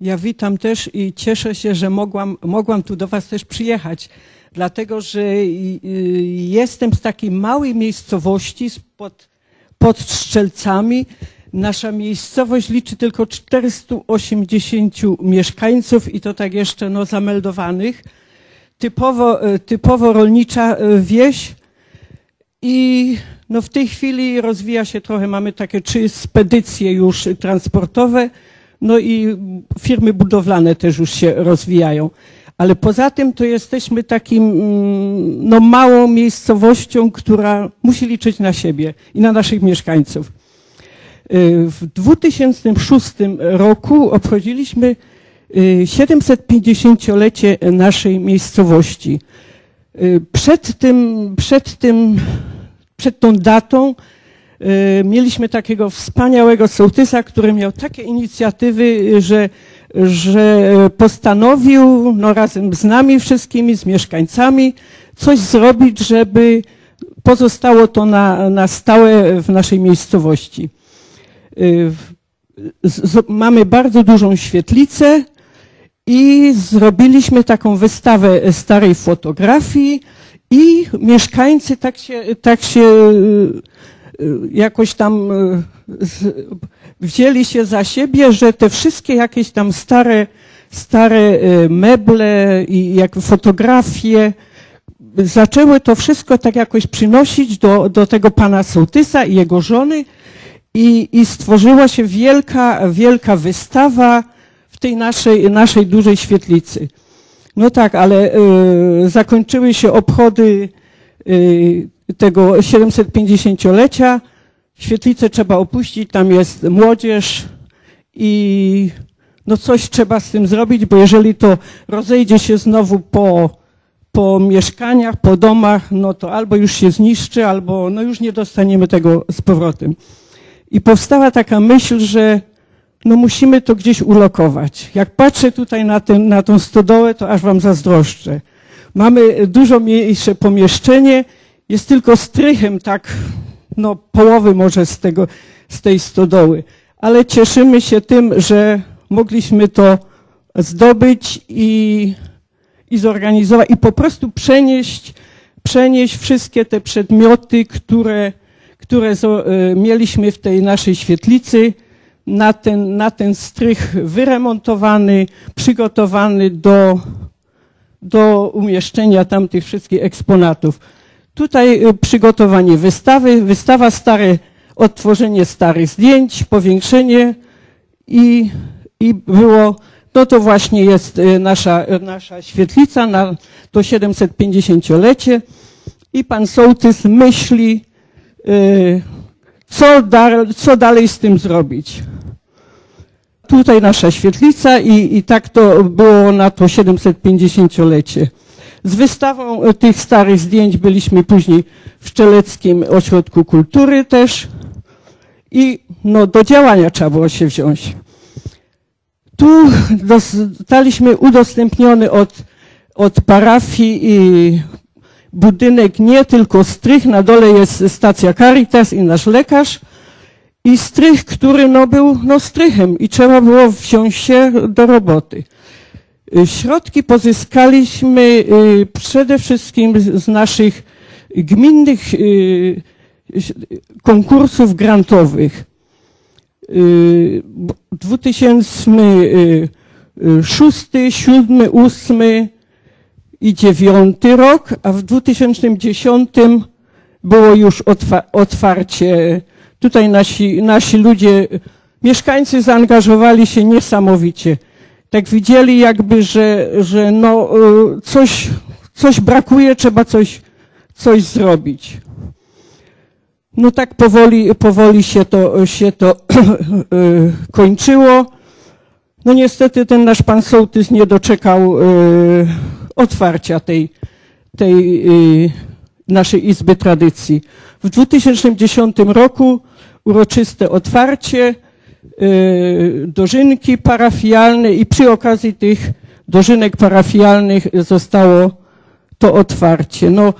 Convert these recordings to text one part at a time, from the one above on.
Ja witam też i cieszę się, że mogłam, mogłam tu do Was też przyjechać, dlatego że jestem z takiej małej miejscowości pod, pod Strzelcami. Nasza miejscowość liczy tylko 480 mieszkańców i to tak jeszcze no, zameldowanych. Typowo, y, typowo rolnicza y, wieś i no, w tej chwili rozwija się trochę, mamy takie trzy spedycje już transportowe, no i firmy budowlane też już się rozwijają. Ale poza tym to jesteśmy takim mm, no, małą miejscowością, która musi liczyć na siebie i na naszych mieszkańców. Y, w 2006 roku obchodziliśmy 750-lecie y, naszej miejscowości. Y, przed tym, przed tym, przed tą datą Y, mieliśmy takiego wspaniałego sołtysa, który miał takie inicjatywy, że, że postanowił no, razem z nami wszystkimi, z mieszkańcami, coś zrobić, żeby pozostało to na, na stałe w naszej miejscowości. Y, mamy bardzo dużą świetlicę i zrobiliśmy taką wystawę starej fotografii i mieszkańcy tak się, tak się Y, jakoś tam wzięli się za siebie, że te wszystkie jakieś tam stare, stare meble i jak fotografie zaczęły to wszystko tak jakoś przynosić do, do tego pana sołtysa i jego żony. I, i stworzyła się wielka, wielka wystawa tej naszej, naszej dużej świetlicy. No tak, ale y, zakończyły się obchody y, tego 750-lecia. Świetlicę trzeba opuścić, tam jest młodzież i no coś trzeba z tym zrobić, bo jeżeli to rozejdzie się znowu po, po mieszkaniach, po domach, no to albo już się zniszczy, albo no już nie dostaniemy tego z powrotem. I powstała taka myśl, że no musimy to gdzieś ulokować. Jak patrzę tutaj na, ten, na tą stodołę, to aż wam zazdroszczę. Mamy dużo mniejsze pomieszczenie, jest tylko strychem tak, no połowy może z tego, z tej stodoły. Ale cieszymy się tym, że mogliśmy to zdobyć i, i zorganizować i po prostu przenieść, przenieść wszystkie te przedmioty, które, które e, mieliśmy w tej naszej świetlicy na ten, na ten strych wyremontowany, przygotowany do, do umieszczenia tam tych wszystkich eksponatów. Tutaj y, przygotowanie wystawy, wystawa stare, odtworzenie starych zdjęć, powiększenie i, i było, no to właśnie jest y, nasza, nasza świetlica na to 750-lecie i pan sołtys myśli, y, co, da, co dalej z tym zrobić. Tutaj nasza świetlica i, i tak to było na to 750-lecie. Z wystawą e, tych starych zdjęć byliśmy później w Szczeleckim Ośrodku Kultury też i no, do działania trzeba było się wziąć. Tu zostaliśmy udostępniony od, od parafii i budynek nie tylko strych, na dole jest stacja Caritas i nasz lekarz i strych, który no, był no, strychem i trzeba było wziąć się do roboty. Y, środki pozyskaliśmy y, przede wszystkim z naszych gminnych y, konkursów grantowych. 2006, 2007, 2008 i 2009 rok, a w 2010 było już otwarcie. Tutaj nasi, nasi ludzie, mieszkańcy zaangażowali się niesamowicie tak widzieli jakby, że, że no, y, coś, coś brakuje, trzeba coś, coś zrobić. No tak powoli, powoli się to, się to y, kończyło. No niestety ten nasz pan sołtys nie doczekał y, otwarcia tej, tej naszej Izby Tradycji. W 2010 roku uroczyste otwarcie, Y, dożynki parafialne i przy okazji tych dożynek parafialnych zostało to otwarcie. No,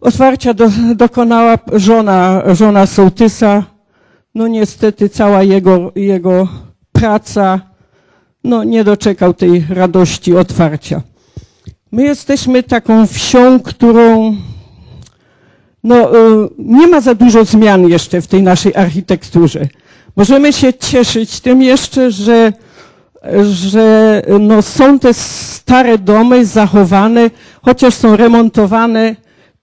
Otwarcia do, dokonała żona, żona sołtysa. No niestety cała jego, jego praca, no nie doczekał tej radości otwarcia. My jesteśmy taką wsią, którą no, y, nie ma za dużo zmian jeszcze w tej naszej architekturze. Możemy się cieszyć tym jeszcze, że, że no, są te stare domy zachowane, chociaż są remontowane,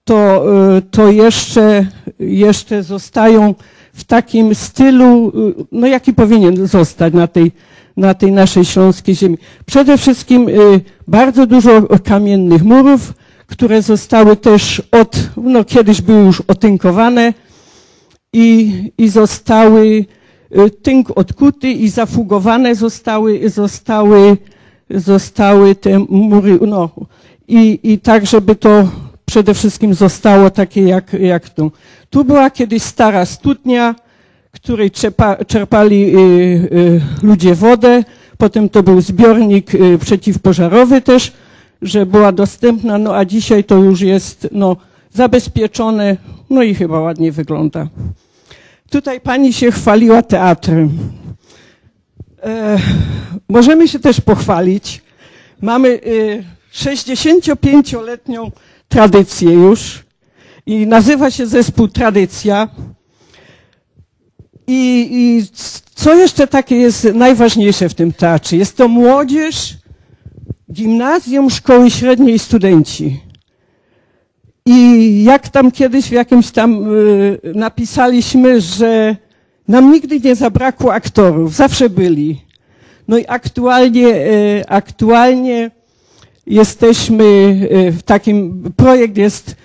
to, y, to jeszcze, jeszcze zostają w takim stylu, y, no jaki powinien zostać na tej, na tej naszej śląskiej ziemi. Przede wszystkim bardzo dużo kamiennych murów, które zostały też od, no kiedyś były już otynkowane i, i zostały, y, tynk odkuty i zafugowane zostały, zostały, zostały te mury, no i, i tak, żeby to przede wszystkim zostało takie jak, jak tu. Tu była kiedyś stara studnia, której czerpa, czerpali y, y, ludzie wodę, potem to był zbiornik y, przeciwpożarowy też, że była dostępna, no a dzisiaj to już jest no, zabezpieczone, no i chyba ładnie wygląda. Tutaj pani się chwaliła teatrem. E, możemy się też pochwalić. Mamy e, 65-letnią tradycję już i nazywa się zespół Tradycja. I, I co jeszcze takie jest najważniejsze w tym teatrze? Jest to młodzież, gimnazjum, szkoły średniej studenci. I jak tam kiedyś w jakimś tam y, napisaliśmy, że nam nigdy nie zabrakło aktorów, zawsze byli. No i aktualnie, y, aktualnie jesteśmy y, w takim, projekt jest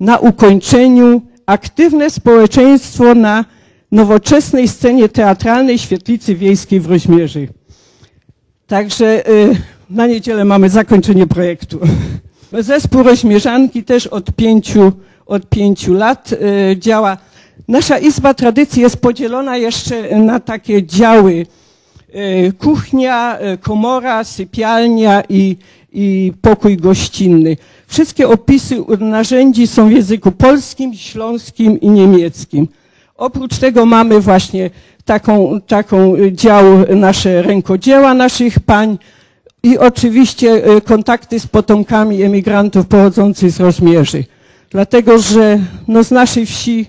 na ukończeniu, aktywne społeczeństwo na nowoczesnej scenie teatralnej Świetlicy Wiejskiej w Roźmierzy. Także na niedzielę mamy zakończenie projektu. Zespół Rośmierzanki też od pięciu, od pięciu lat y, działa. Nasza Izba Tradycji jest podzielona jeszcze na takie działy. Y, kuchnia, y, komora, sypialnia i, i pokój gościnny. Wszystkie opisy narzędzi są w języku polskim, śląskim i niemieckim. Oprócz tego mamy właśnie taką, taką dział nasze rękodzieła naszych pań, i oczywiście e, kontakty z potomkami emigrantów pochodzących z Rozmierzy. Dlatego, że no z naszej wsi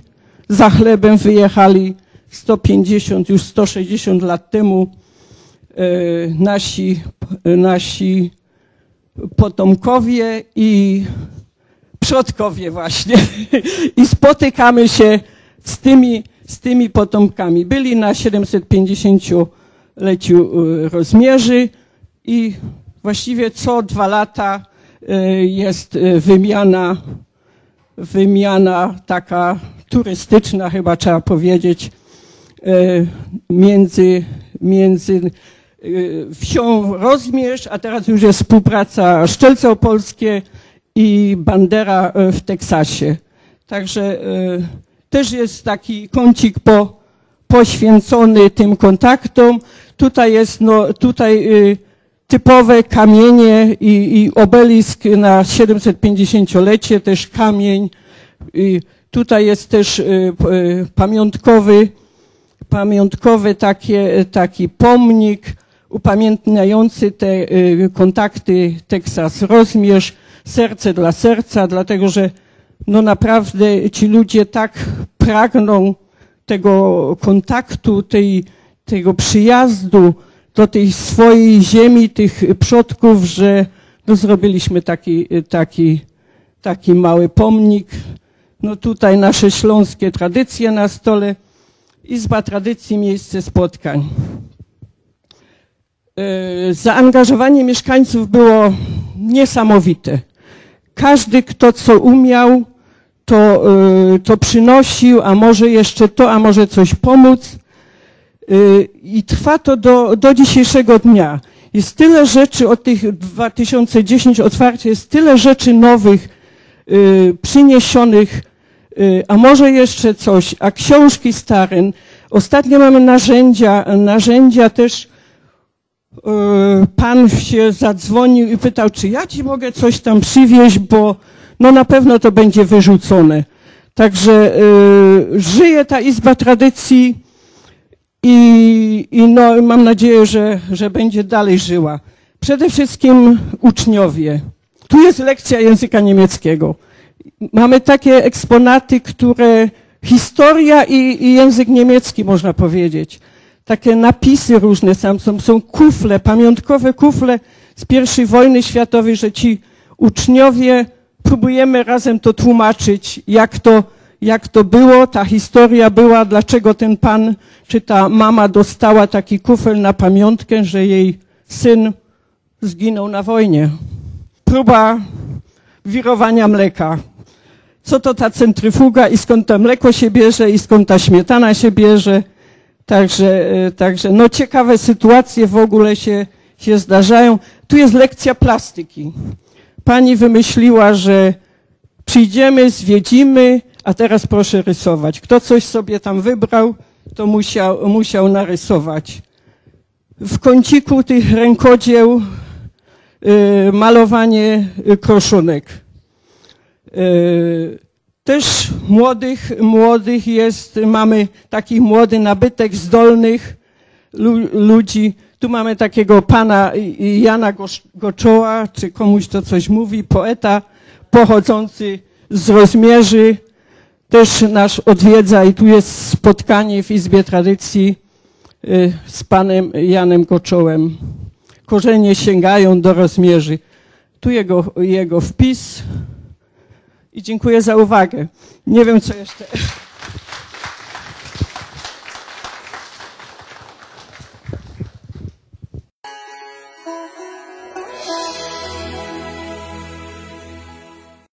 za chlebem wyjechali 150, już 160 lat temu e, nasi, nasi potomkowie i przodkowie właśnie. I spotykamy się z tymi, z tymi potomkami. Byli na 750-leciu e, Rozmierzy, i właściwie co dwa lata y, jest y, wymiana, wymiana taka turystyczna, chyba trzeba powiedzieć, y, między, między wsią Rozmierz, a teraz już jest współpraca Szczelce Opolskie i Bandera w Teksasie. Także też jest taki kącik po, poświęcony tym kontaktom. Tutaj jest, no, tutaj typowe kamienie i, i obelisk na 750-lecie, też kamień. I tutaj jest też y, y, pamiątkowy, pamiątkowy takie, taki pomnik upamiętniający te y, kontakty Teksas-Rozmierz, serce dla serca, dlatego że no naprawdę ci ludzie tak pragną tego kontaktu, tej, tego przyjazdu, do tej swojej ziemi, tych przodków, że no, zrobiliśmy taki, taki, taki mały pomnik. No tutaj nasze śląskie tradycje na stole. Izba Tradycji, miejsce spotkań. E, zaangażowanie mieszkańców było niesamowite. Każdy, kto co umiał, to, e, to przynosił, a może jeszcze to, a może coś pomóc. Y, I trwa to do, do dzisiejszego dnia. Jest tyle rzeczy od tych 2010 otwarcia, jest tyle rzeczy nowych, y, przyniesionych, y, a może jeszcze coś, a książki stare. Ostatnio mamy narzędzia, narzędzia też pan się zadzwonił i pytał, czy ja ci mogę coś tam przywieźć, bo no na pewno to będzie wyrzucone. Także żyje ta Izba Tradycji i, i no, mam nadzieję, że, że będzie dalej żyła. Przede wszystkim uczniowie. Tu jest lekcja języka niemieckiego. Mamy takie eksponaty, które historia i, i język niemiecki, można powiedzieć. Takie napisy różne tam są, są kufle, pamiątkowe kufle z pierwszej wojny światowej, że ci uczniowie próbujemy razem to tłumaczyć, jak to, jak to było, ta historia była, dlaczego ten pan czy ta mama dostała taki kufel na pamiątkę, że jej syn zginął na wojnie. Próba wirowania mleka. Co to ta centryfuga i skąd to mleko się bierze i skąd ta śmietana się bierze. Także, e, także no ciekawe sytuacje w ogóle się, się zdarzają. Tu jest lekcja plastyki. Pani wymyśliła, że przyjdziemy, zwiedzimy, a teraz proszę rysować. Kto coś sobie tam wybrał, to musiał, musiał narysować. W kąciku tych rękodzieł y, malowanie y, kroszonek. Y, też młodych, młodych jest, mamy taki młody nabytek zdolnych lu, ludzi. Tu mamy takiego pana Jana Goczoła, czy komuś to coś mówi, poeta pochodzący z rozmierzy, też nasz odwiedza i tu jest spotkanie w Izbie Tradycji y, z panem Janem Goczołem. Korzenie sięgają do rozmierzy. Tu jego, jego wpis i dziękuję za uwagę. Nie wiem, co jeszcze.